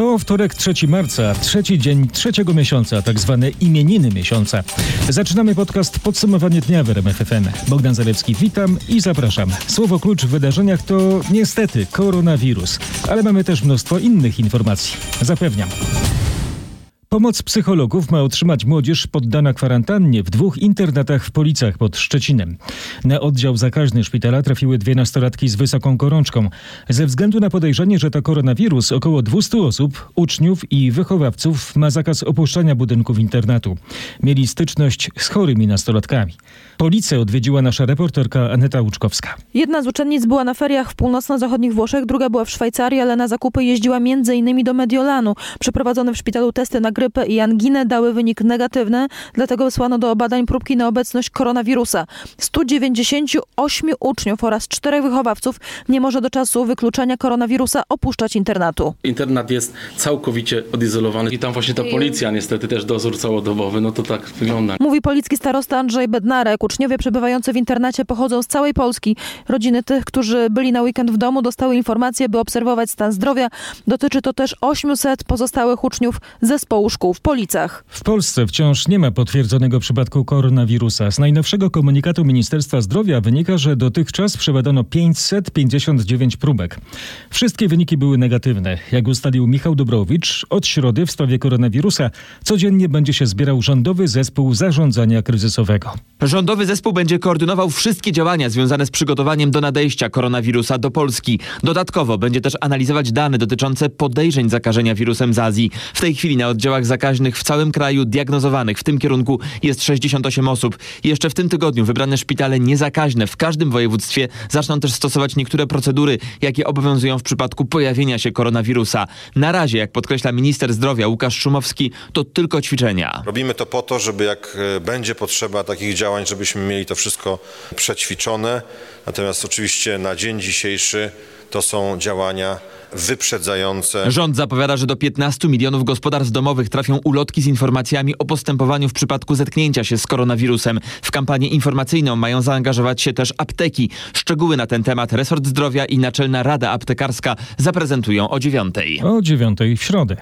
To wtorek 3 marca, trzeci dzień trzeciego miesiąca, tak zwane imieniny miesiąca. Zaczynamy podcast Podsumowanie dnia w RMF FM. Bogdan Zalewski, witam i zapraszam. Słowo klucz w wydarzeniach to niestety koronawirus, ale mamy też mnóstwo innych informacji. Zapewniam. Pomoc psychologów ma otrzymać młodzież poddana kwarantannie w dwóch internatach w Policach pod Szczecinem. Na oddział zakaźny szpitala trafiły dwie nastolatki z wysoką gorączką. Ze względu na podejrzenie, że to koronawirus, około 200 osób, uczniów i wychowawców ma zakaz opuszczania budynków internatu. Mieli styczność z chorymi nastolatkami. Policję odwiedziła nasza reporterka Aneta Łuczkowska. Jedna z uczennic była na feriach w północno-zachodnich Włoszech, druga była w Szwajcarii, ale na zakupy jeździła m.in. do Mediolanu. Przeprowadzone w szpitalu testy na grypę i anginę dały wynik negatywny, dlatego wysłano do badań próbki na obecność koronawirusa. 198 uczniów oraz czterech wychowawców nie może do czasu wykluczenia koronawirusa opuszczać internatu. Internat jest całkowicie odizolowany i tam właśnie ta policja niestety też dozór całodobowy, no to tak wygląda. Mówi policki starosta Andrzej Bednarek. Uczniowie przebywający w internacie pochodzą z całej Polski. Rodziny tych, którzy byli na weekend w domu, dostały informacje, by obserwować stan zdrowia. Dotyczy to też 800 pozostałych uczniów zespołu w Policach. W Polsce wciąż nie ma potwierdzonego przypadku koronawirusa. Z najnowszego komunikatu Ministerstwa Zdrowia wynika, że dotychczas przebadano 559 próbek. Wszystkie wyniki były negatywne. Jak ustalił Michał Dobrowicz, od środy w sprawie koronawirusa codziennie będzie się zbierał rządowy zespół zarządzania kryzysowego. Rządowy zespół będzie koordynował wszystkie działania związane z przygotowaniem do nadejścia koronawirusa do Polski. Dodatkowo będzie też analizować dane dotyczące podejrzeń zakażenia wirusem z Azji. W tej chwili na oddziałach zakaźnych w całym kraju diagnozowanych w tym kierunku jest 68 osób. Jeszcze w tym tygodniu wybrane szpitale niezakaźne w każdym województwie zaczną też stosować niektóre procedury, jakie obowiązują w przypadku pojawienia się koronawirusa. Na razie, jak podkreśla minister zdrowia Łukasz Szumowski, to tylko ćwiczenia. Robimy to po to, żeby jak e, będzie potrzeba takich działań, żebyśmy mieli to wszystko przećwiczone. Natomiast oczywiście na dzień dzisiejszy to są działania wyprzedzające. Rząd zapowiada, że do 15 milionów gospodarstw domowych trafią ulotki z informacjami o postępowaniu w przypadku zetknięcia się z koronawirusem. W kampanię informacyjną mają zaangażować się też apteki. Szczegóły na ten temat resort zdrowia i Naczelna Rada Aptekarska zaprezentują o dziewiątej. O dziewiątej w środę.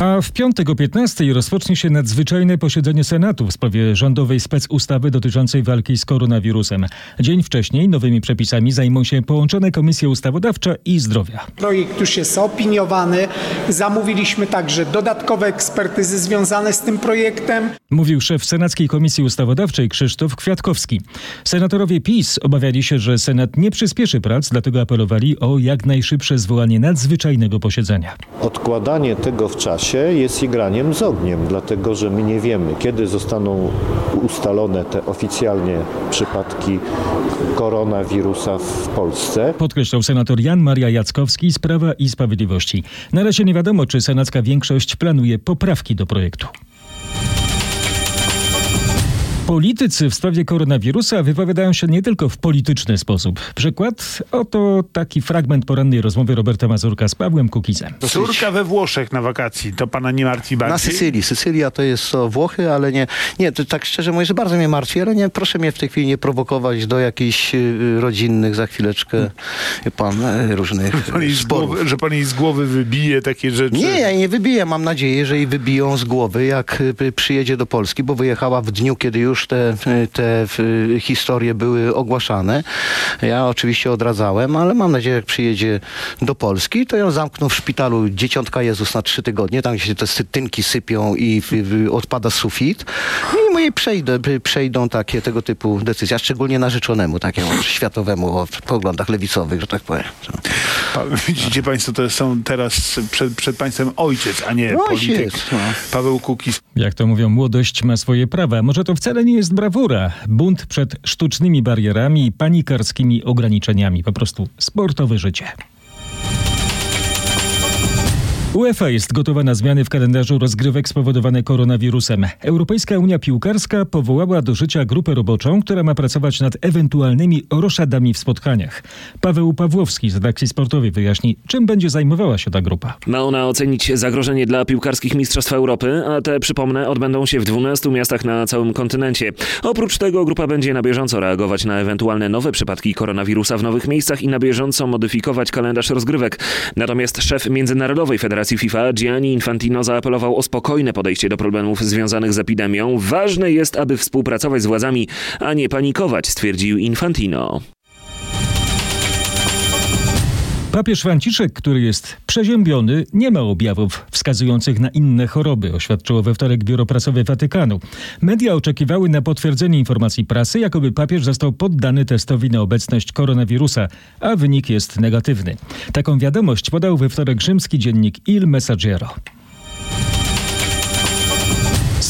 A w piątek o 15 rozpocznie się nadzwyczajne posiedzenie Senatu w sprawie rządowej specustawy dotyczącej walki z koronawirusem. Dzień wcześniej nowymi przepisami zajmą się połączone Komisje Ustawodawcza i Zdrowia. Projekt już jest opiniowany. Zamówiliśmy także dodatkowe ekspertyzy związane z tym projektem. Mówił szef Senackiej Komisji Ustawodawczej Krzysztof Kwiatkowski. Senatorowie PiS obawiali się, że Senat nie przyspieszy prac, dlatego apelowali o jak najszybsze zwołanie nadzwyczajnego posiedzenia. Odkładanie tego w czasie jest igraniem z ogniem, dlatego że my nie wiemy, kiedy zostaną ustalone te oficjalnie przypadki koronawirusa w Polsce. Podkreślał senator Jan Maria Jackowski z Prawa i Sprawiedliwości. Na razie nie wiadomo, czy senacka większość planuje poprawki do projektu. Politycy w sprawie koronawirusa wypowiadają się nie tylko w polityczny sposób. Przykład? Oto taki fragment porannej rozmowy Roberta Mazurka z Pawłem Kukizem. Córka we Włoszech na wakacji. To pana nie martwi bardziej? Na Sycylii. Sycylia to jest to Włochy, ale nie, nie, to tak szczerze mówiąc, bardzo mnie martwi, ale nie, proszę mnie w tej chwili nie prowokować do jakichś y, rodzinnych za chwileczkę, wie pan, y, różnych Pan głowy, że pan jej z głowy wybije takie rzeczy. Nie, ja jej nie wybiję. Mam nadzieję, że jej wybiją z głowy, jak y, przyjedzie do Polski, bo wyjechała w dniu, kiedy już te, y, te y, historie były ogłaszane. Ja oczywiście odradzałem, ale mam nadzieję, jak przyjedzie do Polski, to ją zamkną w szpitalu Dzieciątka Jezus na trzy tygodnie, tam gdzie się te sytynki sypią i odpada sufit. I mu jej przejdę, przejdą takie tego typu decyzje, a szczególnie narzeczonemu, takiemu światowemu o poglądach lewicowych, że tak powiem. Pa, widzicie państwo, to są teraz przed, przed państwem ojciec, a nie No, polityk. jest, no. Paweł Kukiz. Jak to mówią, młodość ma swoje prawa. Może to wcale nie jest brawura. Bunt przed sztucznymi barierami i panikarskimi ograniczeniami. Po prostu sportowe życie. UEFA jest gotowa na zmiany w kalendarzu rozgrywek spowodowane koronawirusem. Europejska Unia Piłkarska powołała do życia grupę roboczą, która ma pracować nad ewentualnymi roszadami w spotkaniach. Paweł Pawłowski z redakcji sportowej wyjaśni, czym będzie zajmowała się ta grupa. Ma ona ocenić zagrożenie dla piłkarskich mistrzostw Europy, a te, przypomnę, odbędą się w 12 miastach na całym kontynencie. Oprócz tego grupa będzie na bieżąco reagować na ewentualne nowe przypadki koronawirusa w nowych miejscach i na bieżąco modyfikować kalendarz rozgrywek. Natomiast szef Międzynarodowej Federacji FIFA Gianni Infantino zaapelował o spokojne podejście do problemów związanych z epidemią. Ważne jest, aby współpracować z władzami, a nie panikować, stwierdził Infantino. Papież Franciszek, który jest przeziębiony, nie ma objawów wskazujących na inne choroby, oświadczyło we wtorek biuro prasowe Watykanu. Media oczekiwały na potwierdzenie informacji prasy, jakoby papież został poddany testowi na obecność koronawirusa, a wynik jest negatywny. Taką wiadomość podał we wtorek rzymski dziennik Il Messaggero.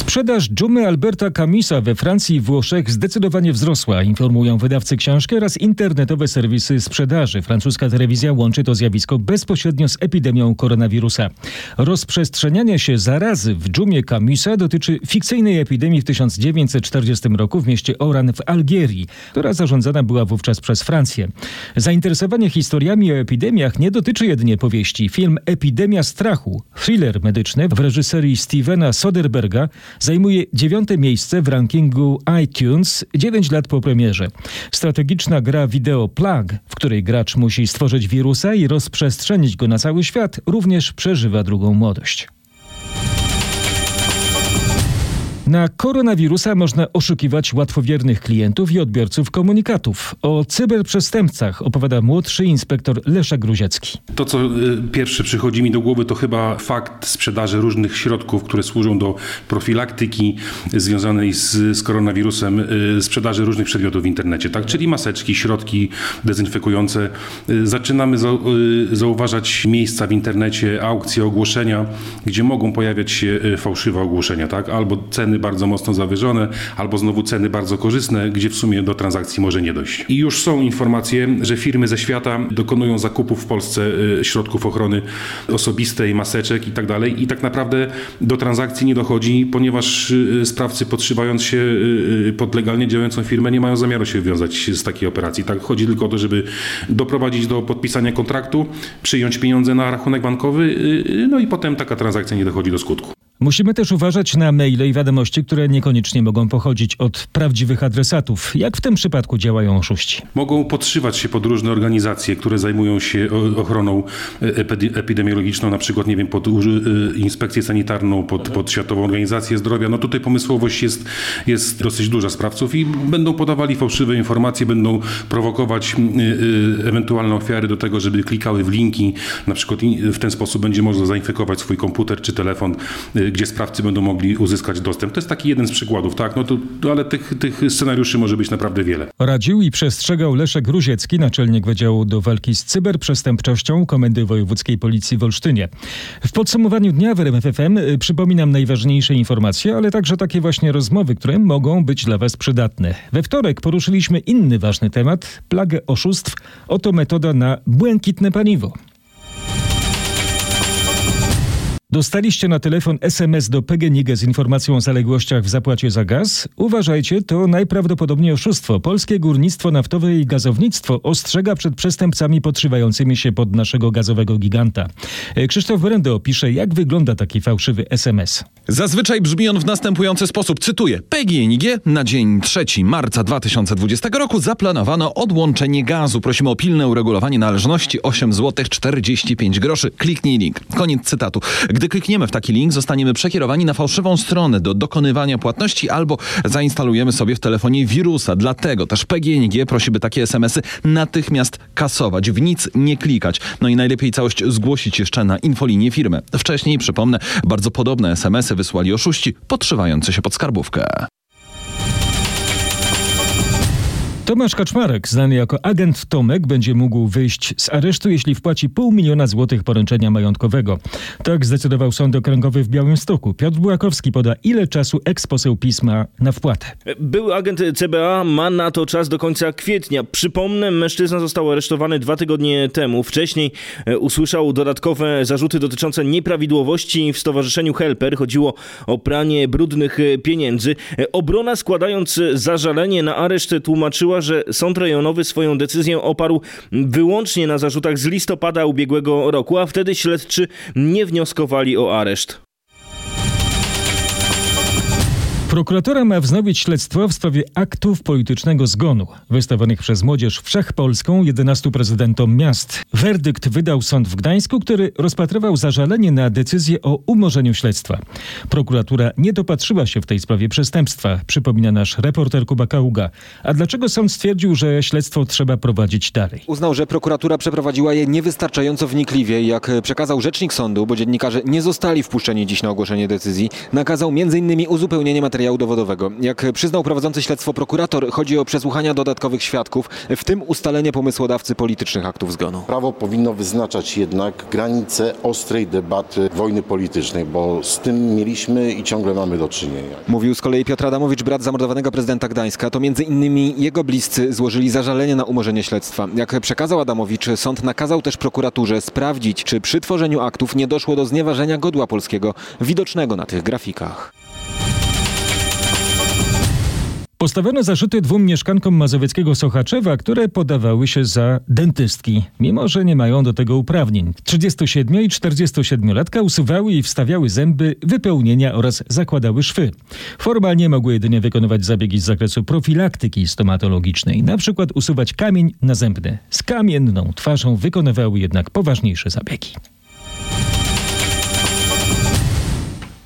Sprzedaż dżumy Alberta Camisa we Francji i Włoszech zdecydowanie wzrosła, informują wydawcy książki oraz internetowe serwisy sprzedaży. Francuska telewizja łączy to zjawisko bezpośrednio z epidemią koronawirusa. Rozprzestrzenianie się zarazy w dżumie Camisa dotyczy fikcyjnej epidemii w 1940 roku w mieście Oran w Algierii, która zarządzana była wówczas przez Francję. Zainteresowanie historiami o epidemiach nie dotyczy jedynie powieści. Film Epidemia strachu, thriller medyczny w reżyserii Stevena Soderberga zajmuje dziewiąte miejsce w rankingu iTunes 9 lat po premierze. Strategiczna gra wideo Plague, w której gracz musi stworzyć wirusa i rozprzestrzenić go na cały świat, również przeżywa drugą młodość. Na koronawirusa można oszukiwać łatwowiernych klientów i odbiorców komunikatów. O cyberprzestępcach opowiada młodszy inspektor Leszek Gruziecki. To, co y, pierwsze przychodzi mi do głowy, to chyba fakt sprzedaży różnych środków, które służą do profilaktyki związanej z, z koronawirusem, y, sprzedaży różnych przedmiotów w internecie, tak? czyli maseczki, środki dezynfekujące. Y, zaczynamy za, zauważać miejsca w internecie, aukcje, ogłoszenia, gdzie mogą pojawiać się fałszywe ogłoszenia, tak? albo ceny bardzo mocno zawyżone, albo znowu ceny bardzo korzystne, gdzie w sumie do transakcji może nie dojść. I już są informacje, że firmy ze świata dokonują zakupów w Polsce y, środków ochrony osobistej, maseczek i tak dalej. I tak naprawdę do transakcji nie dochodzi, ponieważ y, sprawcy podszywając się y, pod legalnie działającą firmę nie mają zamiaru się wiązać z takiej operacji. Tak chodzi tylko o to, żeby doprowadzić do podpisania kontraktu, przyjąć pieniądze na rachunek bankowy, no i potem taka transakcja nie dochodzi do skutku. Musimy też uważać na maile i wiadomości, które niekoniecznie mogą pochodzić od prawdziwych adresatów. Jak w tym przypadku działają oszuści? Mogą podszywać się pod różne organizacje, które zajmują się ochroną epidemiologiczną, na przykład, nie wiem, pod inspekcję sanitarną, pod, pod Światową Organizację Zdrowia. No tutaj pomysłowość jest, jest dosyć duża sprawców i będą podawali fałszywe informacje, będą prowokować ewentualne ofiary do tego, żeby klikały w linki. Na przykład w ten sposób będzie można zainfekować swój komputer czy telefon gdzie sprawcy będą mogli uzyskać dostęp. To jest taki jeden z przykładów, tak? No to, ale tych, tych scenariuszy może być naprawdę wiele. Radził i przestrzegał Leszek Gruziecki, naczelnik Wydziału do Walki z Cyberprzestępczością Komendy Wojewódzkiej Policji w Olsztynie. W podsumowaniu dnia w RMFFM y, przypominam najważniejsze informacje, ale także takie właśnie rozmowy, które mogą być dla Was przydatne. We wtorek poruszyliśmy inny ważny temat, plagę oszustw. Oto metoda na błękitne paliwo. Dostaliście na telefon SMS do PGNiG z informacją o zaległościach w zapłacie za gaz? Uważajcie, to najprawdopodobniej oszustwo. Polskie Górnictwo Naftowe i Gazownictwo ostrzega przed przestępcami podszywającymi się pod naszego gazowego giganta. E, Krzysztof Brendo opisze, jak wygląda taki fałszywy SMS. Zazwyczaj brzmi on w następujący sposób. Cytuję. PGNiG na dzień 3 marca 2020 roku zaplanowano odłączenie gazu. Prosimy o pilne uregulowanie należności 8 zł 45 groszy. Kliknij link. Koniec cytatu. Gdy klikniemy w taki link, zostaniemy przekierowani na fałszywą stronę do dokonywania płatności albo zainstalujemy sobie w telefonie wirusa. Dlatego też PGNiG prosi, by takie SMS-y natychmiast kasować, w nic nie klikać. No i najlepiej całość zgłosić jeszcze na infolinię firmy. Wcześniej, przypomnę, bardzo podobne SMS-y wysłali oszuści podszywający się pod skarbówkę. Tomasz Kaczmarek, znany jako agent Tomek, będzie mógł wyjść z aresztu, jeśli wpłaci pół miliona złotych poręczenia majątkowego. Tak zdecydował Sąd Okręgowy w Białymstoku. Piotr Bułakowski poda, ile czasu eksposeł pisma na wpłatę. Były agent CBA ma na to czas do końca kwietnia. Przypomnę, mężczyzna został aresztowany dwa tygodnie temu. Wcześniej e, usłyszał dodatkowe zarzuty dotyczące nieprawidłowości w Stowarzyszeniu Helper. Chodziło o pranie brudnych e, pieniędzy. E, Obrona składając zażalenie na areszt tłumaczyła, że sąd rejonowy swoją decyzję oparł wyłącznie na zarzutach z listopada ubiegłego roku, a wtedy śledczy nie wnioskowali o areszt. Prokuratora ma wznowić śledztwo w sprawie aktów politycznego zgonu wystawionych przez Młodzież Wszechpolską 11 prezydentom miast. Werdykt wydał sąd w Gdańsku, który rozpatrywał zażalenie na decyzję o umorzeniu śledztwa. Prokuratura nie dopatrzyła się w tej sprawie przestępstwa, przypomina nasz reporter Kuba Kaługa. A dlaczego sąd stwierdził, że śledztwo trzeba prowadzić dalej? Uznał, że prokuratura przeprowadziła je niewystarczająco wnikliwie, jak przekazał rzecznik sądu, bo dziennikarze nie zostali wpuszczeni dziś na ogłoszenie decyzji. Nakazał m.in. uzupełnienie materiału dowodowego. Jak przyznał prowadzący śledztwo prokurator, chodzi o przesłuchania dodatkowych świadków, w tym ustalenie pomysłodawcy politycznych aktów zgonu. Prawo powinno wyznaczać jednak granice ostrej debaty wojny politycznej, bo z tym mieliśmy i ciągle mamy do czynienia. Mówił z kolei Piotr Adamowicz, brat zamordowanego prezydenta Gdańska. To między innymi jego bliscy złożyli zażalenie na umorzenie śledztwa. Jak przekazał Adamowicz, sąd nakazał też prokuraturze sprawdzić, czy przy tworzeniu aktów nie doszło do znieważenia godła polskiego, widocznego na tych grafikach. Postawiono zarzuty dwóm mieszkankom mazowieckiego Sochaczewa, które podawały się za dentystki, mimo że nie mają do tego uprawnień. 37 i 47-latka usuwały i wstawiały zęby, wypełnienia oraz zakładały szwy. Formalnie mogły jedynie wykonywać zabiegi z zakresu profilaktyki stomatologicznej, na przykład usuwać kamień nazębny. Z kamienną twarzą wykonywały jednak poważniejsze zabiegi.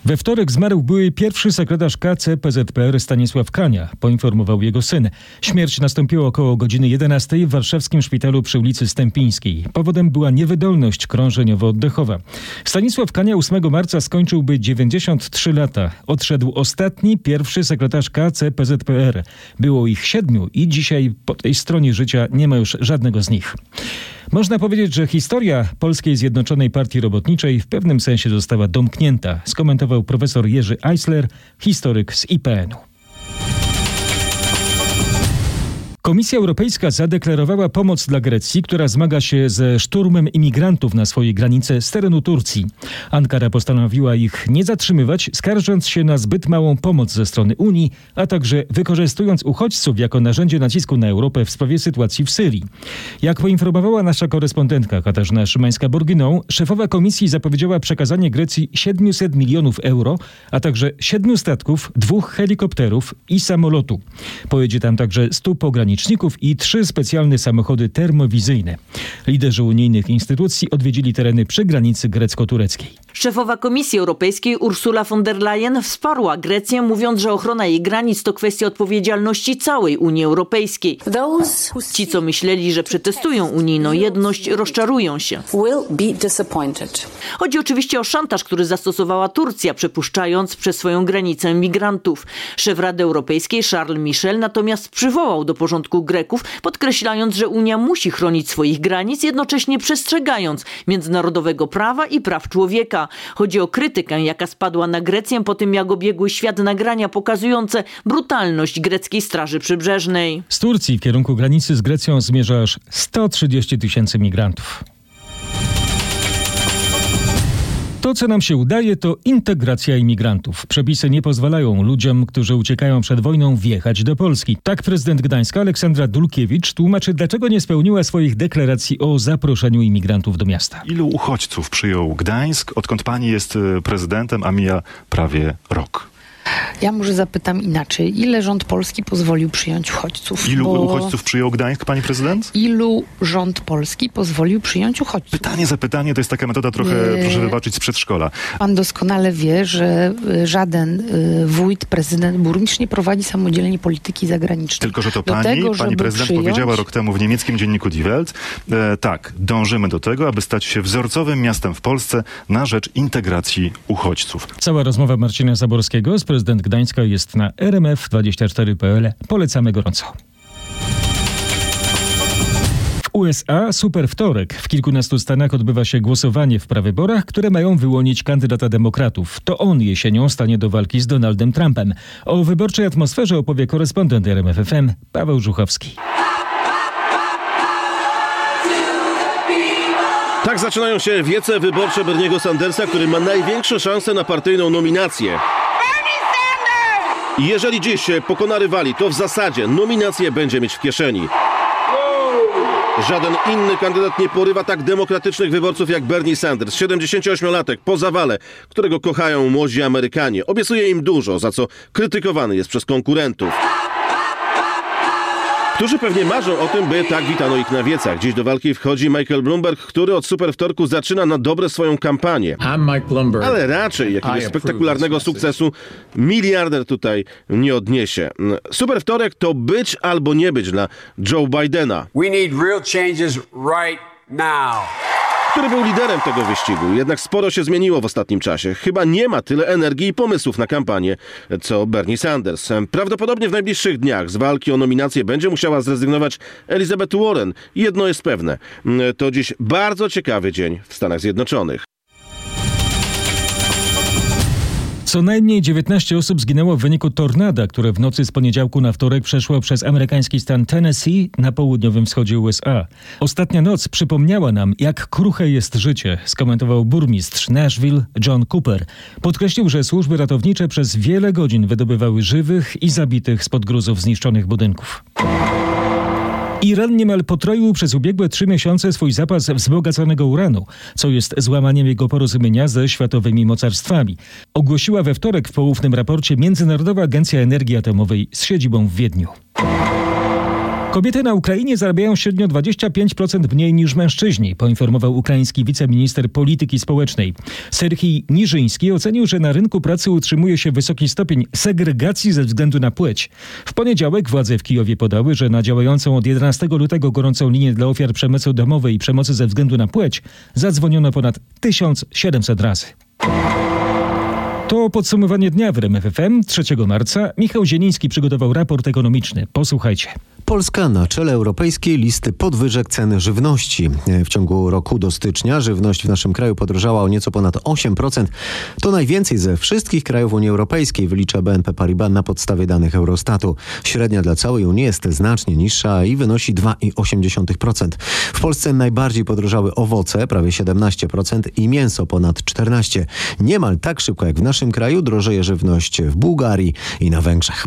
We wtorek zmarł były pierwszy sekretarz KC PZPR Stanisław Kania, poinformował jego syn. Śmierć nastąpiła około godziny 11 w warszawskim szpitalu przy ulicy Stępińskiej. Powodem była niewydolność krążeniowo-oddechowa. Stanisław Kania 8 marca skończyłby 93 lata. Odszedł ostatni, pierwszy sekretarz KC PZPR. Było ich siedmiu i dzisiaj po tej stronie życia nie ma już żadnego z nich. Można powiedzieć, że historia Polskiej Zjednoczonej Partii Robotniczej w pewnym sensie została domknięta, skomentował profesor Jerzy Eisler, historyk z IPN-u. Komisja Europejska zadeklarowała pomoc dla Grecji, która zmaga się ze szturmem imigrantów na swojej granicy z terenu Turcji. Ankara postanowiła ich nie zatrzymywać, skarżąc się na zbyt małą pomoc ze strony Unii, a także wykorzystując uchodźców jako narzędzie nacisku na Europę w sprawie sytuacji w Syrii. Jak poinformowała nasza korespondentka Katarzyna Szymańska-Borginą, szefowa komisji zapowiedziała przekazanie Grecji 700 milionów euro, a także siedmiu statków, dwóch helikopterów i samolotu. Pojedzie tam także 100 pograniczników i trzy specjalne samochody termowizyjne. Liderzy unijnych instytucji odwiedzili tereny przy granicy grecko-tureckiej. Szefowa Komisji Europejskiej Ursula von der Leyen wsparła Grecję, mówiąc, że ochrona jej granic to kwestia odpowiedzialności całej Unii Europejskiej. Ci, co myśleli, że przetestują unijną jedność, rozczarują się. Chodzi oczywiście o szantaż, który zastosowała Turcja, przepuszczając przez swoją granicę migrantów. Szef Rady Europejskiej Charles Michel natomiast przywołał do porządku Greków, podkreślając, że Unia musi chronić swoich granic, jednocześnie przestrzegając międzynarodowego prawa i praw człowieka. Chodzi o krytykę, jaka spadła na Grecję po tym, jak obiegły świat nagrania pokazujące brutalność greckiej Straży Przybrzeżnej. Z Turcji w kierunku granicy z Grecją zmierza aż 130 tysięcy migrantów. To, co nam się udaje, to integracja imigrantów. Przepisy nie pozwalają ludziom, którzy uciekają przed wojną, wjechać do Polski. Tak prezydent Gdańska Aleksandra Dulkiewicz tłumaczy, dlaczego nie spełniła swoich deklaracji o zaproszeniu imigrantów do miasta. Ilu uchodźców przyjął Gdańsk, odkąd pani jest e, prezydentem, a mija prawie rok? Ja może zapytam inaczej. Ile rząd polski pozwolił przyjąć uchodźców? Ilu Bo uchodźców przyjął Gdańsk, pani prezydent? Ilu rząd polski pozwolił przyjąć uchodźców? Pytanie za pytanie to jest taka metoda trochę, Nie. proszę wybaczyć, z przedszkola. Pan doskonale wie, że y, żaden y, wójt, prezydent, burmistrz nie prowadzi samodzielnie polityki zagranicznej. Tylko, że to pani, tego, pani prezydent przyjąć- powiedziała rok temu w niemieckim dzienniku Die Welt, e, tak, dążymy do tego, aby stać się wzorcowym miastem w Polsce na rzecz integracji uchodźców. Cała rozmowa Marcina Zaborskiego z prezydent Gdańska jest na rmf24.pl. Polecamy gorąco. USA super wtorek. W kilkunastu stanach odbywa się głosowanie w prawyborach, które mają wyłonić kandydata demokratów. To on jesienią stanie do walki z Donaldem Trumpem. O wyborczej atmosferze opowie korespondent RMFFM Paweł Żuchowski. Tak zaczynają się wiece wyborcze Berniego Sandersa, który ma największe szanse na partyjną nominację. Jeżeli dziś pokona rywali, to w zasadzie nominację będzie mieć w kieszeni. Żaden inny kandydat nie porywa tak demokratycznych wyborców jak Bernie Sanders, 78-latek po zawale, którego kochają młodzi Amerykanie. Obiecuje im dużo, za co krytykowany jest przez konkurentów. Którzy pewnie marzą o tym, by tak witano ich na wiecach. Dziś do walki wchodzi Michael Bloomberg, który od super wtorku zaczyna na dobre swoją kampanię. Ale raczej jakiegoś spektakularnego sukcesu miliarder tutaj nie odniesie. Super wtorek to być albo nie być dla Joe Bidena. We need real changes right now który był liderem tego wyścigu. Jednak sporo się zmieniło w ostatnim czasie. Chyba nie ma tyle energii i pomysłów na kampanię, co Bernie Sanders. Prawdopodobnie w najbliższych dniach z walki o nominację będzie musiała zrezygnować Elizabeth Warren. Jedno jest pewne. To dziś bardzo ciekawy dzień w Stanach Zjednoczonych. Co najmniej 19 osób zginęło w wyniku tornada, które w nocy z poniedziałku na wtorek przeszło przez amerykański stan Tennessee na południowym wschodzie USA. Ostatnia noc przypomniała nam, jak kruche jest życie, skomentował burmistrz Nashville John Cooper. Podkreślił, że służby ratownicze przez wiele godzin wydobywały żywych i zabitych spod gruzów zniszczonych budynków. Iran niemal potroił przez ubiegłe trzy miesiące swój zapas wzbogaconego uranu, co jest złamaniem jego porozumienia ze światowymi mocarstwami. Ogłosiła we wtorek w poufnym raporcie Międzynarodowa Agencja Energii Atomowej z siedzibą w Wiedniu. Kobiety na Ukrainie zarabiają średnio 25% mniej niż mężczyźni, poinformował ukraiński wiceminister polityki społecznej. Serhii Niżyński ocenił, że na rynku pracy utrzymuje się wysoki stopień segregacji ze względu na płeć. W poniedziałek władze w Kijowie podały, że na działającą od 11 lutego gorącą linię dla ofiar przemocy domowej i przemocy ze względu na płeć zadzwoniono ponad 1700 razy. To podsumowanie dnia w RMFFM 3 marca. Michał Zieniński przygotował raport ekonomiczny. Posłuchajcie. Polska na czele europejskiej listy podwyżek cen żywności. W ciągu roku do stycznia żywność w naszym kraju podrożała o nieco ponad 8%. To najwięcej ze wszystkich krajów Unii Europejskiej, wylicza BNP Paribas na podstawie danych Eurostatu. Średnia dla całej Unii jest znacznie niższa i wynosi 2,8%. W Polsce najbardziej podrożały owoce, prawie 17% i mięso ponad 14%. Niemal tak szybko jak w naszym kraju drożeje żywność w Bułgarii i na Węgrzech.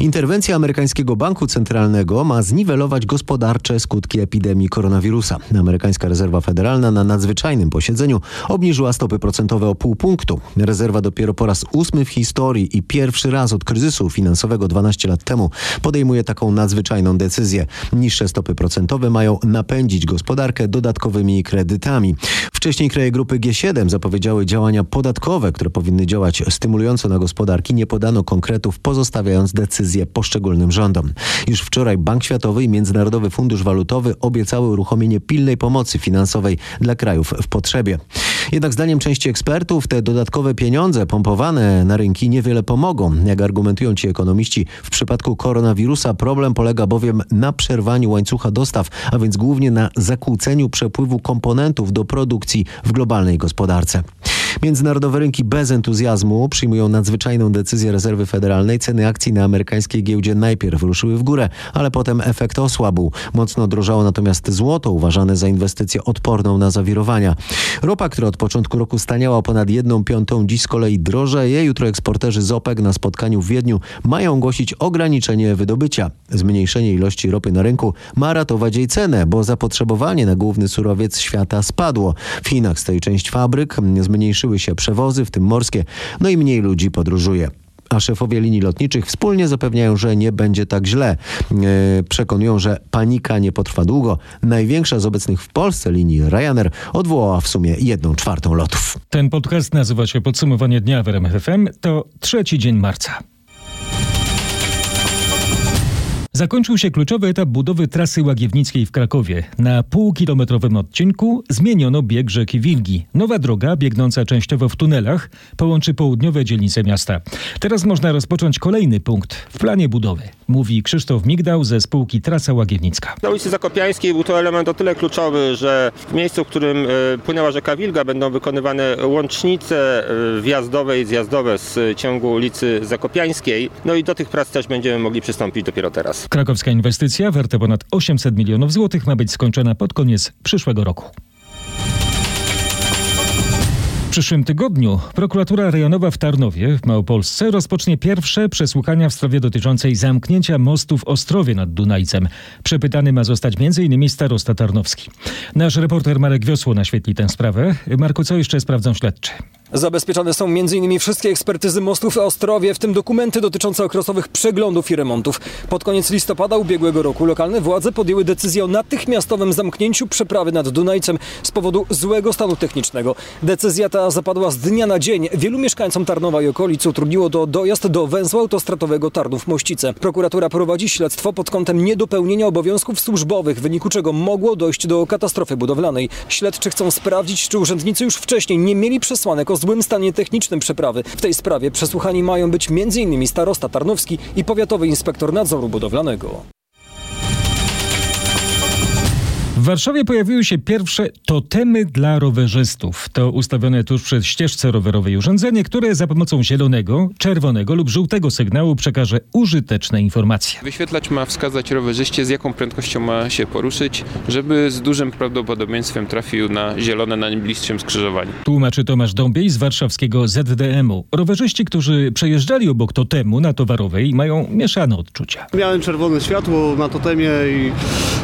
Interwencja amerykańskiego banku centralnego ma zniwelować gospodarcze skutki epidemii koronawirusa. Amerykańska Rezerwa Federalna na nadzwyczajnym posiedzeniu obniżyła stopy procentowe o pół punktu. Rezerwa dopiero po raz ósmy w historii i pierwszy raz od kryzysu finansowego 12 lat temu podejmuje taką nadzwyczajną decyzję. Niższe stopy procentowe mają napędzić gospodarkę dodatkowymi kredytami. Wcześniej kraje grupy G7 zapowiedziały działania podatkowe, które powinny działać stymulująco na gospodarki. Nie podano konkretów, pozostawiając decyzje poszczególnym rządom. Już wczoraj Bank Światowy i Międzynarodowy Fundusz Walutowy obiecały uruchomienie pilnej pomocy finansowej dla krajów w potrzebie. Jednak zdaniem części ekspertów te dodatkowe pieniądze pompowane na rynki niewiele pomogą. Jak argumentują ci ekonomiści, w przypadku koronawirusa problem polega bowiem na przerwaniu łańcucha dostaw, a więc głównie na zakłóceniu przepływu komponentów do produkcji w globalnej gospodarce. Międzynarodowe rynki bez entuzjazmu przyjmują nadzwyczajną decyzję rezerwy federalnej. Ceny akcji na amerykańskiej giełdzie najpierw ruszyły w górę, ale potem efekt osłabł. Mocno drożało natomiast złoto, uważane za inwestycję odporną na zawirowania. Ropa, która od początku roku staniała o ponad 1 piątą, dziś z kolei drożeje. Jutro eksporterzy z OPEC na spotkaniu w Wiedniu mają ogłosić ograniczenie wydobycia. Zmniejszenie ilości ropy na rynku ma ratować jej cenę, bo zapotrzebowanie na główny surowiec świata spadło. W Chinach stoi część fabryk, zmniejszyły się przewozy, w tym morskie, no i mniej ludzi podróżuje a szefowie linii lotniczych wspólnie zapewniają, że nie będzie tak źle. Yy, przekonują, że panika nie potrwa długo. Największa z obecnych w Polsce linii Ryanair odwołała w sumie jedną czwartą lotów. Ten podcast nazywa się Podsumowanie dnia w RMF FM. To trzeci dzień marca. Zakończył się kluczowy etap budowy trasy Łagiewnickiej w Krakowie. Na półkilometrowym odcinku zmieniono bieg rzeki Wilgi. Nowa droga, biegnąca częściowo w tunelach, połączy południowe dzielnice miasta. Teraz można rozpocząć kolejny punkt w planie budowy, mówi Krzysztof Migdał ze spółki Trasa Łagiewnicka. Na ulicy Zakopiańskiej był to element o tyle kluczowy, że w miejscu, w którym e, płynęła rzeka Wilga będą wykonywane łącznice e, wjazdowe i zjazdowe z ciągu ulicy Zakopiańskiej. No i do tych prac też będziemy mogli przystąpić dopiero teraz. Krakowska inwestycja warta ponad 800 milionów złotych ma być skończona pod koniec przyszłego roku. W przyszłym tygodniu prokuratura rejonowa w Tarnowie w Małopolsce rozpocznie pierwsze przesłuchania w sprawie dotyczącej zamknięcia mostu w Ostrowie nad Dunajcem. Przepytany ma zostać m.in. starosta tarnowski. Nasz reporter Marek Wiosło naświetli tę sprawę. Marku, co jeszcze sprawdzą śledczy? Zabezpieczone są m.in. wszystkie ekspertyzy mostów w Ostrowie, w tym dokumenty dotyczące okresowych przeglądów i remontów. Pod koniec listopada ubiegłego roku lokalne władze podjęły decyzję o natychmiastowym zamknięciu przeprawy nad Dunajcem z powodu złego stanu technicznego. Decyzja ta zapadła z dnia na dzień. Wielu mieszkańcom Tarnowa i okolic utrudniło to dojazd do węzła autostratowego Tarnów-Mościce. Prokuratura prowadzi śledztwo pod kątem niedopełnienia obowiązków służbowych, w wyniku czego mogło dojść do katastrofy budowlanej. Śledczy chcą sprawdzić, czy urzędnicy już wcześniej nie mieli przesłanek o złym stanie technicznym przeprawy. W tej sprawie przesłuchani mają być m.in. starosta Tarnowski i powiatowy inspektor nadzoru budowlanego. W Warszawie pojawiły się pierwsze totemy dla rowerzystów. To ustawione tuż przy ścieżce rowerowej urządzenie, które za pomocą zielonego, czerwonego lub żółtego sygnału przekaże użyteczne informacje. Wyświetlacz ma wskazać rowerzyście, z jaką prędkością ma się poruszyć, żeby z dużym prawdopodobieństwem trafił na zielone na najbliższym skrzyżowaniu. Tłumaczy Tomasz Dąbiej z warszawskiego ZDM-u. Rowerzyści, którzy przejeżdżali obok totemu na Towarowej mają mieszane odczucia. Miałem czerwone światło na totemie i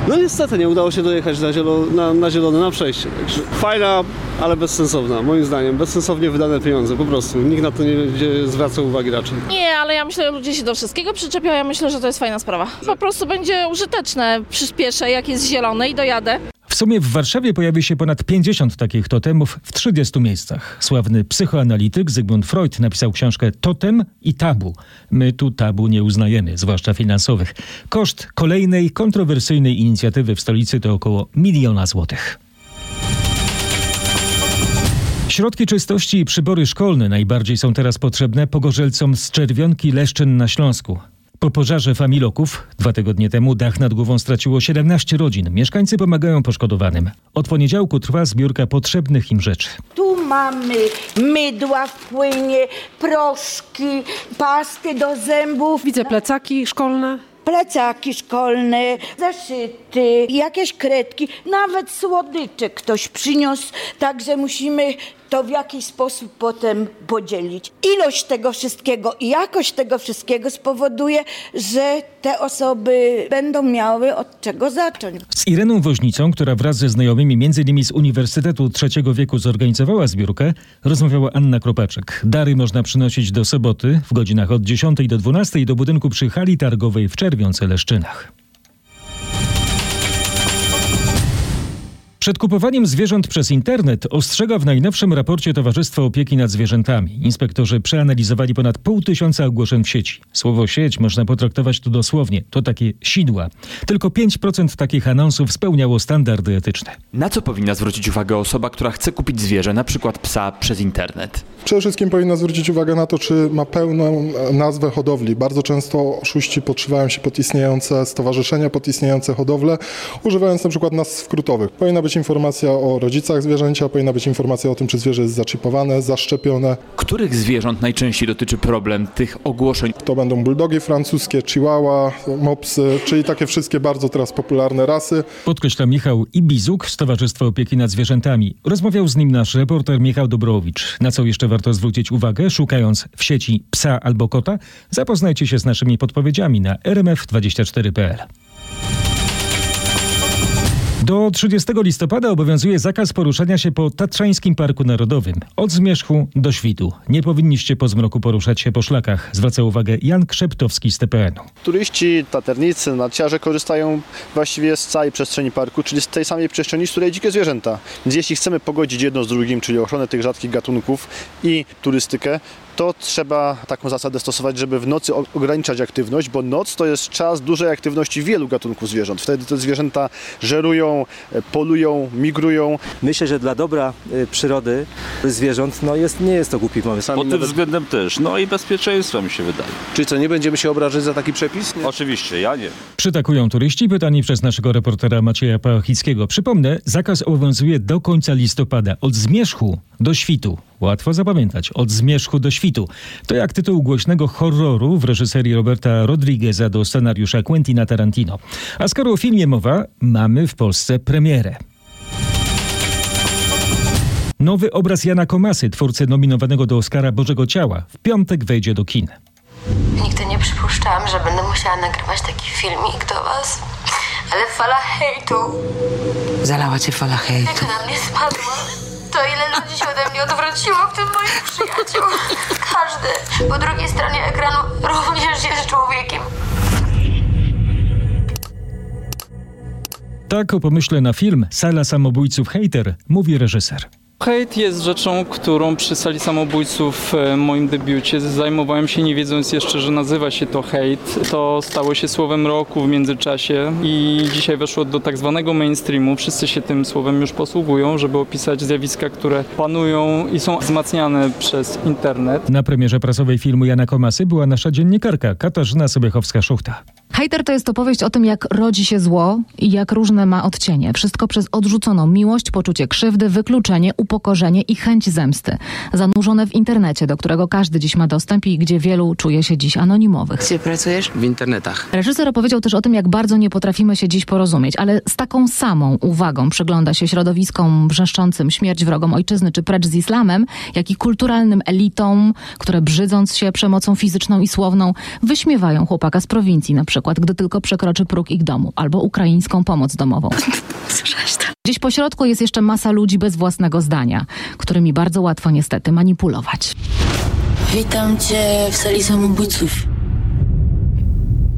no niestety nie udało się dojechać na, zielo, na, na zielone na przejście. Także fajna, ale bezsensowna, moim zdaniem. Bezsensownie wydane pieniądze, po prostu. Nikt na to nie będzie zwracał uwagi raczej. Nie, ale ja myślę, że ludzie się do wszystkiego przyczepią. Ja myślę, że to jest fajna sprawa. Po prostu będzie użyteczne. Przyspieszę, jak jest zielone i dojadę. W sumie w Warszawie pojawi się ponad 50 takich totemów w 30 miejscach. Sławny psychoanalityk Zygmunt Freud napisał książkę Totem i tabu. My tu tabu nie uznajemy, zwłaszcza finansowych. Koszt kolejnej kontrowersyjnej inicjatywy w stolicy to około miliona złotych. Środki czystości i przybory szkolne najbardziej są teraz potrzebne pogorzelcom z Czerwionki Leszczyn na Śląsku. Po pożarze Familoków dwa tygodnie temu dach nad głową straciło 17 rodzin. Mieszkańcy pomagają poszkodowanym. Od poniedziałku trwa zbiórka potrzebnych im rzeczy. Tu mamy mydła w płynie, proszki, pasty do zębów. Widzę plecaki szkolne. Plecaki szkolne, zeszyty, jakieś kredki, nawet słodycze ktoś przyniósł, także musimy to w jakiś sposób potem podzielić. Ilość tego wszystkiego i jakość tego wszystkiego spowoduje, że te osoby będą miały od czego zacząć. Z Ireną Woźnicą, która wraz ze znajomymi m.in. z Uniwersytetu Trzeciego Wieku zorganizowała zbiórkę, rozmawiała Anna Kropaczek. Dary można przynosić do soboty w godzinach od 10 do 12 do budynku przy hali targowej w Czerwionce Leszczynach. Przed kupowaniem zwierząt przez internet ostrzega w najnowszym raporcie Towarzystwa Opieki nad Zwierzętami. Inspektorzy przeanalizowali ponad pół tysiąca ogłoszeń w sieci. Słowo sieć można potraktować tu dosłownie. To takie sidła. Tylko 5% takich anonsów spełniało standardy etyczne. Na co powinna zwrócić uwagę osoba, która chce kupić zwierzę, na przykład psa, przez internet? Przede wszystkim powinna zwrócić uwagę na to, czy ma pełną nazwę hodowli. Bardzo często oszuści podszywają się pod istniejące stowarzyszenia, pod istniejące hodowle, używając na przykład nazw skrótowych. Powinna być informacja o rodzicach zwierzęcia, powinna być informacja o tym, czy zwierzę jest zaczipowane, zaszczepione. Których zwierząt najczęściej dotyczy problem tych ogłoszeń? To będą buldogi francuskie, chihuahua, mopsy, czyli takie wszystkie bardzo teraz popularne rasy. Podkreśla Michał Ibizuk z Towarzystwa Opieki nad Zwierzętami. Rozmawiał z nim nasz reporter Michał Dobrowicz. Na co jeszcze warto zwrócić uwagę, szukając w sieci psa albo kota? Zapoznajcie się z naszymi podpowiedziami na rmf24.pl. Do 30 listopada obowiązuje zakaz poruszania się po Tatrzańskim Parku Narodowym. Od Zmierzchu do Świtu. Nie powinniście po zmroku poruszać się po szlakach, zwraca uwagę Jan Krzeptowski z TPN-u. Turyści, taternicy, narciarze korzystają właściwie z całej przestrzeni parku, czyli z tej samej przestrzeni, z której dzikie zwierzęta. Więc jeśli chcemy pogodzić jedno z drugim, czyli ochronę tych rzadkich gatunków i turystykę, to trzeba taką zasadę stosować, żeby w nocy ograniczać aktywność, bo noc to jest czas dużej aktywności wielu gatunków zwierząt. Wtedy te zwierzęta żerują, e, polują, migrują. Myślę, że dla dobra y, przyrody zwierząt no jest, nie jest to głupi pomysł. Pod tym względem też. No i bezpieczeństwa mi się wydaje. Czy co, nie będziemy się obrażać za taki przepis? Nie? Oczywiście, ja nie. Przytakują turyści pytani przez naszego reportera Macieja Pachickiego. Przypomnę, zakaz obowiązuje do końca listopada. Od zmierzchu do świtu. Łatwo zapamiętać. Od zmierzchu do świtu. To jak tytuł głośnego horroru w reżyserii Roberta Rodrigueza do scenariusza Quentina Tarantino. A skoro o filmie mowa, mamy w Polsce premierę. Nowy obraz Jana Komasy, twórcy nominowanego do Oscara Bożego Ciała, w piątek wejdzie do kin. Nigdy nie przypuszczałam, że będę musiała nagrywać taki filmik do was. Ale fala hejtu, Zalała cię fala hejtu. jak na mnie spadła, to ile ludzi się ode mnie odwróciło, w tym moich przyjaciół. Każdy po drugiej stronie ekranu również jest człowiekiem. Tak o pomyśle na film Sala Samobójców Hater mówi reżyser. Hejt jest rzeczą, którą przy sali samobójców w e, moim debiucie zajmowałem się nie wiedząc jeszcze, że nazywa się to hejt. To stało się słowem roku w międzyczasie i dzisiaj weszło do tak zwanego mainstreamu. Wszyscy się tym słowem już posługują, żeby opisać zjawiska, które panują i są wzmacniane przez internet. Na premierze prasowej filmu Jana Komasy była nasza dziennikarka Katarzyna Sobiechowska-Szuchta. Hejter to jest opowieść o tym, jak rodzi się zło i jak różne ma odcienie. Wszystko przez odrzuconą miłość, poczucie krzywdy, wykluczenie, upokorzenie i chęć zemsty. Zanurzone w internecie, do którego każdy dziś ma dostęp i gdzie wielu czuje się dziś anonimowych. Gdzie pracujesz? W internetach. Reżyser opowiedział też o tym, jak bardzo nie potrafimy się dziś porozumieć, ale z taką samą uwagą przygląda się środowiskom wrzeszczącym śmierć wrogom ojczyzny czy precz z islamem, jak i kulturalnym elitom, które brzydząc się przemocą fizyczną i słowną wyśmiewają chłopaka z prowincji na przykład, gdy tylko przekroczy próg ich domu, albo ukraińską pomoc domową. Gdzieś po środku jest jeszcze masa ludzi bez własnego zdania, którymi bardzo łatwo niestety manipulować. Witam cię w sali samobójców.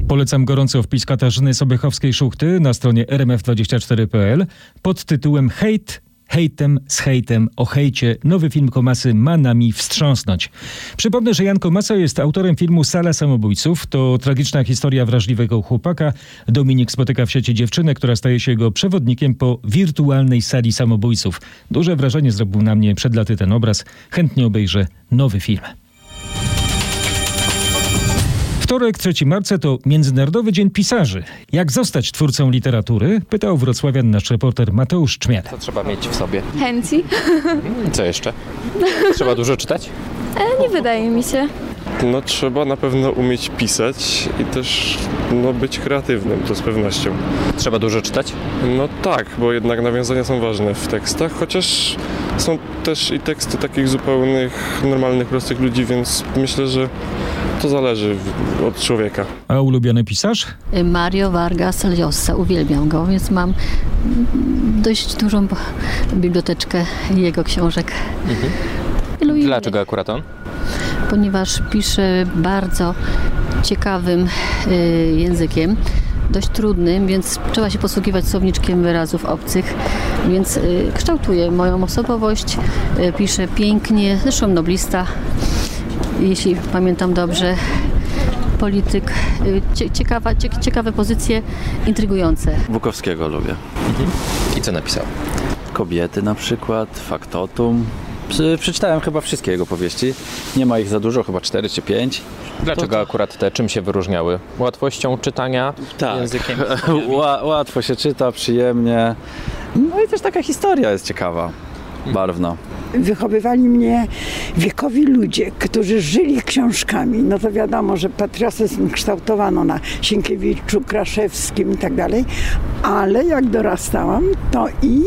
Polecam gorąco wpis Katarzyny Sobiechowskiej-Szuchty na stronie rmf24.pl pod tytułem Hejt Hejtem z hejtem o hejcie. Nowy film Komasy ma nami wstrząsnąć. Przypomnę, że Jan Komasa jest autorem filmu Sala Samobójców. To tragiczna historia wrażliwego chłopaka. Dominik spotyka w sieci dziewczynę, która staje się jego przewodnikiem po wirtualnej sali samobójców. Duże wrażenie zrobił na mnie przed laty ten obraz. Chętnie obejrzę nowy film. Wtorek, 3 marca to Międzynarodowy Dzień Pisarzy. Jak zostać twórcą literatury? Pytał wrocławian nasz reporter Mateusz Czmiel. Co trzeba mieć w sobie? Chęci? Co jeszcze? Trzeba dużo czytać? E, nie wydaje mi się. No trzeba na pewno umieć pisać i też no, być kreatywnym, to z pewnością. Trzeba dużo czytać? No tak, bo jednak nawiązania są ważne w tekstach, chociaż są też i teksty takich zupełnych, normalnych, prostych ludzi, więc myślę, że to zależy od człowieka. A ulubiony pisarz? Mario Vargas Llosa, uwielbiam go, więc mam dość dużą biblioteczkę jego książek. Innych, Dlaczego akurat on? Ponieważ pisze bardzo ciekawym y, językiem, dość trudnym, więc trzeba się posługiwać słowniczkiem wyrazów obcych, więc y, kształtuje moją osobowość, y, pisze pięknie, zresztą noblista, jeśli pamiętam dobrze, polityk, y, cie- ciekawa, cie, ciekawe pozycje, intrygujące. Bukowskiego lubię. I co napisał? Kobiety na przykład, Faktotum. Prze- Przeczytałem chyba wszystkie jego powieści. Nie ma ich za dużo, chyba cztery czy pięć. Dlaczego akurat te czym się wyróżniały? Łatwością czytania, Tak. językiem? Ła, łatwo się czyta, przyjemnie. No i też taka historia jest ciekawa, barwna. Wychowywali mnie wiekowi ludzie, którzy żyli książkami. No to wiadomo, że patriotyzm kształtowano na Sienkiewiczu, Kraszewskim i tak dalej, ale jak dorastałam, to i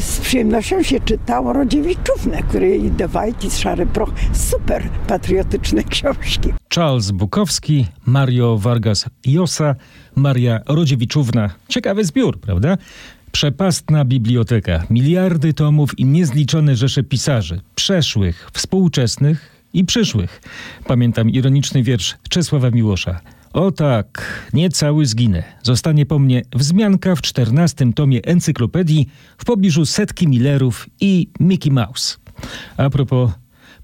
z przyjemnością się czytało Rodziewiczównę, której The White i Szary Proch, super patriotyczne książki. Charles Bukowski, Mario Vargas Llosa, Maria Rodziewiczówna. Ciekawy zbiór, prawda? Przepastna biblioteka, miliardy tomów i niezliczone rzesze pisarzy, przeszłych, współczesnych i przyszłych. Pamiętam ironiczny wiersz Czesława Miłosza. O tak, nie cały zginę. Zostanie po mnie wzmianka w czternastym tomie encyklopedii w pobliżu setki Millerów i Mickey Mouse. A propos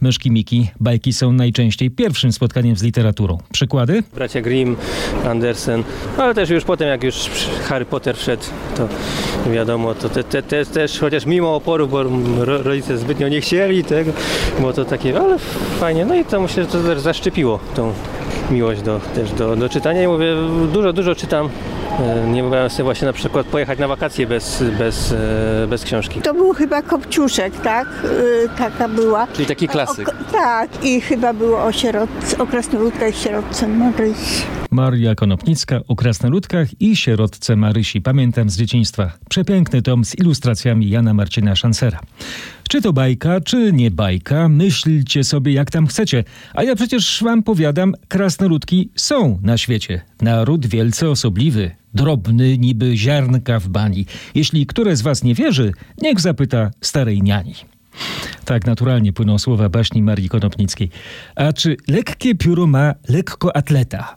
Myszki Miki, bajki są najczęściej pierwszym spotkaniem z literaturą. Przykłady? Bracia Grimm, Andersen, ale też już potem jak już Harry Potter wszedł, to wiadomo, to te, te, te, też chociaż mimo oporów, bo ro, rodzice zbytnio nie chcieli tego, było to takie, ale fajnie, no i to myślę, że to też zaszczepiło tą miłość do, też do, do czytania i mówię, dużo, dużo czytam. E, Nie mogłem sobie właśnie na przykład pojechać na wakacje bez, bez, e, bez książki. To był chyba Kopciuszek, tak? Y, Taka była. Czyli taki klasyk. O, tak, i chyba było o, sierot, o krasnoludkach i sierotce Marysi. Maria Konopnicka o krasnoludkach i sierotce Marysi. Pamiętam z dzieciństwa. Przepiękny tom z ilustracjami Jana Marcina Szansera. Czy to bajka, czy nie bajka, myślcie sobie jak tam chcecie. A ja przecież wam powiadam, krasnoludki są na świecie. Naród wielce osobliwy, drobny niby ziarnka w bani. Jeśli które z was nie wierzy, niech zapyta starej niani. Tak naturalnie płyną słowa baśni Marii Konopnickiej. A czy lekkie pióro ma lekko atleta?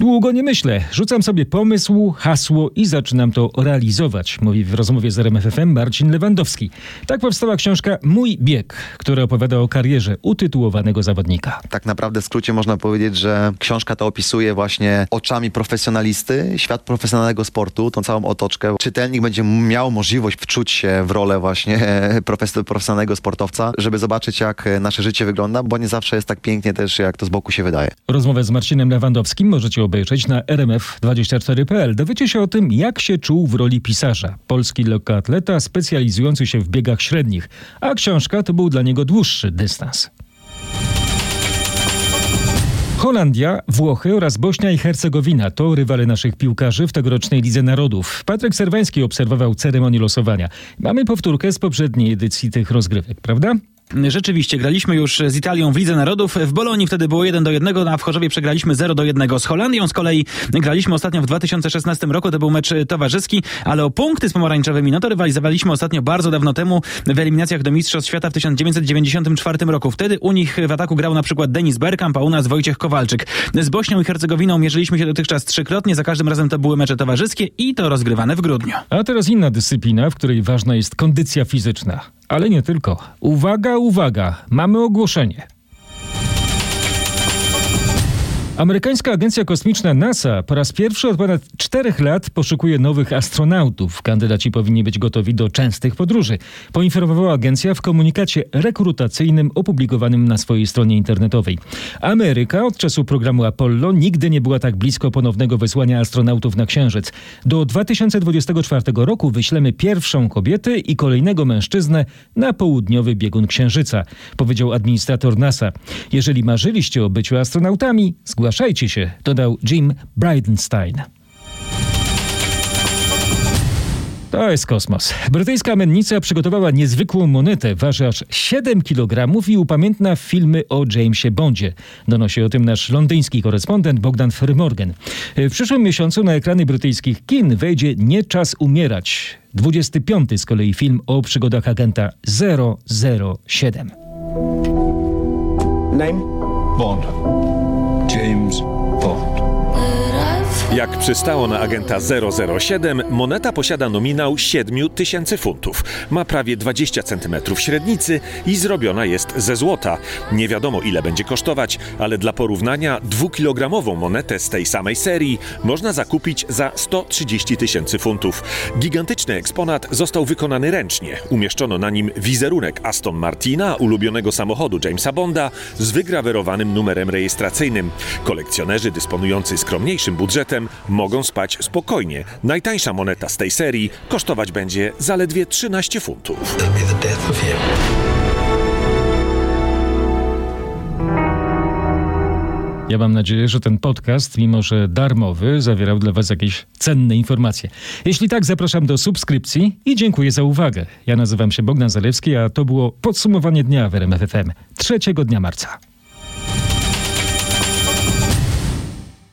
Długo nie myślę. Rzucam sobie pomysł, hasło i zaczynam to realizować, mówi w rozmowie z RMFFM Marcin Lewandowski. Tak powstała książka Mój bieg, która opowiada o karierze utytułowanego zawodnika. Tak naprawdę w skrócie można powiedzieć, że książka ta opisuje właśnie oczami profesjonalisty, świat profesjonalnego sportu, tą całą otoczkę. Czytelnik będzie miał możliwość wczuć się w rolę właśnie profes- profesjonalnego sportowca, żeby zobaczyć jak nasze życie wygląda, bo nie zawsze jest tak pięknie też, jak to z boku się wydaje. Rozmowę z Marcinem Lewandowskim możecie obejrzeć na rmf24.pl. Dowiecie się o tym, jak się czuł w roli pisarza. Polski lekkoatleta specjalizujący się w biegach średnich, a książka to był dla niego dłuższy dystans. Holandia, Włochy oraz Bośnia i Hercegowina to rywale naszych piłkarzy w tegorocznej Lidze Narodów. Patryk Serwański obserwował ceremonię losowania. Mamy powtórkę z poprzedniej edycji tych rozgrywek, prawda? Rzeczywiście, graliśmy już z Italią w Lidze Narodów. W Bolonii wtedy było 1 do 1, a w Chorzowie przegraliśmy 0 do 1. Z Holandią z kolei graliśmy ostatnio w 2016 roku, to był mecz towarzyski, ale o punkty z pomarańczowymi, no to rywalizowaliśmy ostatnio bardzo dawno temu w eliminacjach do Mistrzostw Świata w 1994 roku. Wtedy u nich w ataku grał na przykład Denis Bergkamp, a u nas Wojciech Kowalczyk. Z Bośnią i Hercegowiną mierzyliśmy się dotychczas trzykrotnie, za każdym razem to były mecze towarzyskie i to rozgrywane w grudniu. A teraz inna dyscyplina, w której ważna jest kondycja fizyczna. Ale nie tylko. Uwaga, uwaga, mamy ogłoszenie. Amerykańska agencja kosmiczna NASA po raz pierwszy od ponad czterech lat poszukuje nowych astronautów. Kandydaci powinni być gotowi do częstych podróży. Poinformowała agencja w komunikacie rekrutacyjnym opublikowanym na swojej stronie internetowej. Ameryka od czasu programu Apollo nigdy nie była tak blisko ponownego wysłania astronautów na Księżyc. Do 2024 roku wyślemy pierwszą kobietę i kolejnego mężczyznę na południowy biegun Księżyca, powiedział administrator NASA. Jeżeli marzyliście o byciu astronautami, zgłaszajcie się, dodał Jim Bridenstine. To jest kosmos. Brytyjska mennica przygotowała niezwykłą monetę, waży aż 7 kg i upamiętna filmy o Jamesie Bondzie. Donosi o tym nasz londyński korespondent Bogdan Frymorgan. W przyszłym miesiącu na ekrany brytyjskich kin wejdzie Nie czas umierać. 25 z kolei film o przygodach agenta 007. Name? Bond. James Bond. Jak przystało na agenta 007, moneta posiada nominał 7 tysięcy funtów. Ma prawie 20 cm średnicy i zrobiona jest ze złota. Nie wiadomo ile będzie kosztować, ale dla porównania dwukilogramową monetę z tej samej serii można zakupić za 130 tysięcy funtów. Gigantyczny eksponat został wykonany ręcznie. Umieszczono na nim wizerunek Aston Martina, ulubionego samochodu Jamesa Bonda, z wygrawerowanym numerem rejestracyjnym. Kolekcjonerzy dysponujący skromniejszym budżetem mogą spać spokojnie. Najtańsza moneta z tej serii kosztować będzie zaledwie 13 funtów. Ja mam nadzieję, że ten podcast, mimo że darmowy, zawierał dla Was jakieś cenne informacje. Jeśli tak, zapraszam do subskrypcji i dziękuję za uwagę. Ja nazywam się Bogdan Zalewski, a to było podsumowanie dnia w RMF 3 dnia marca.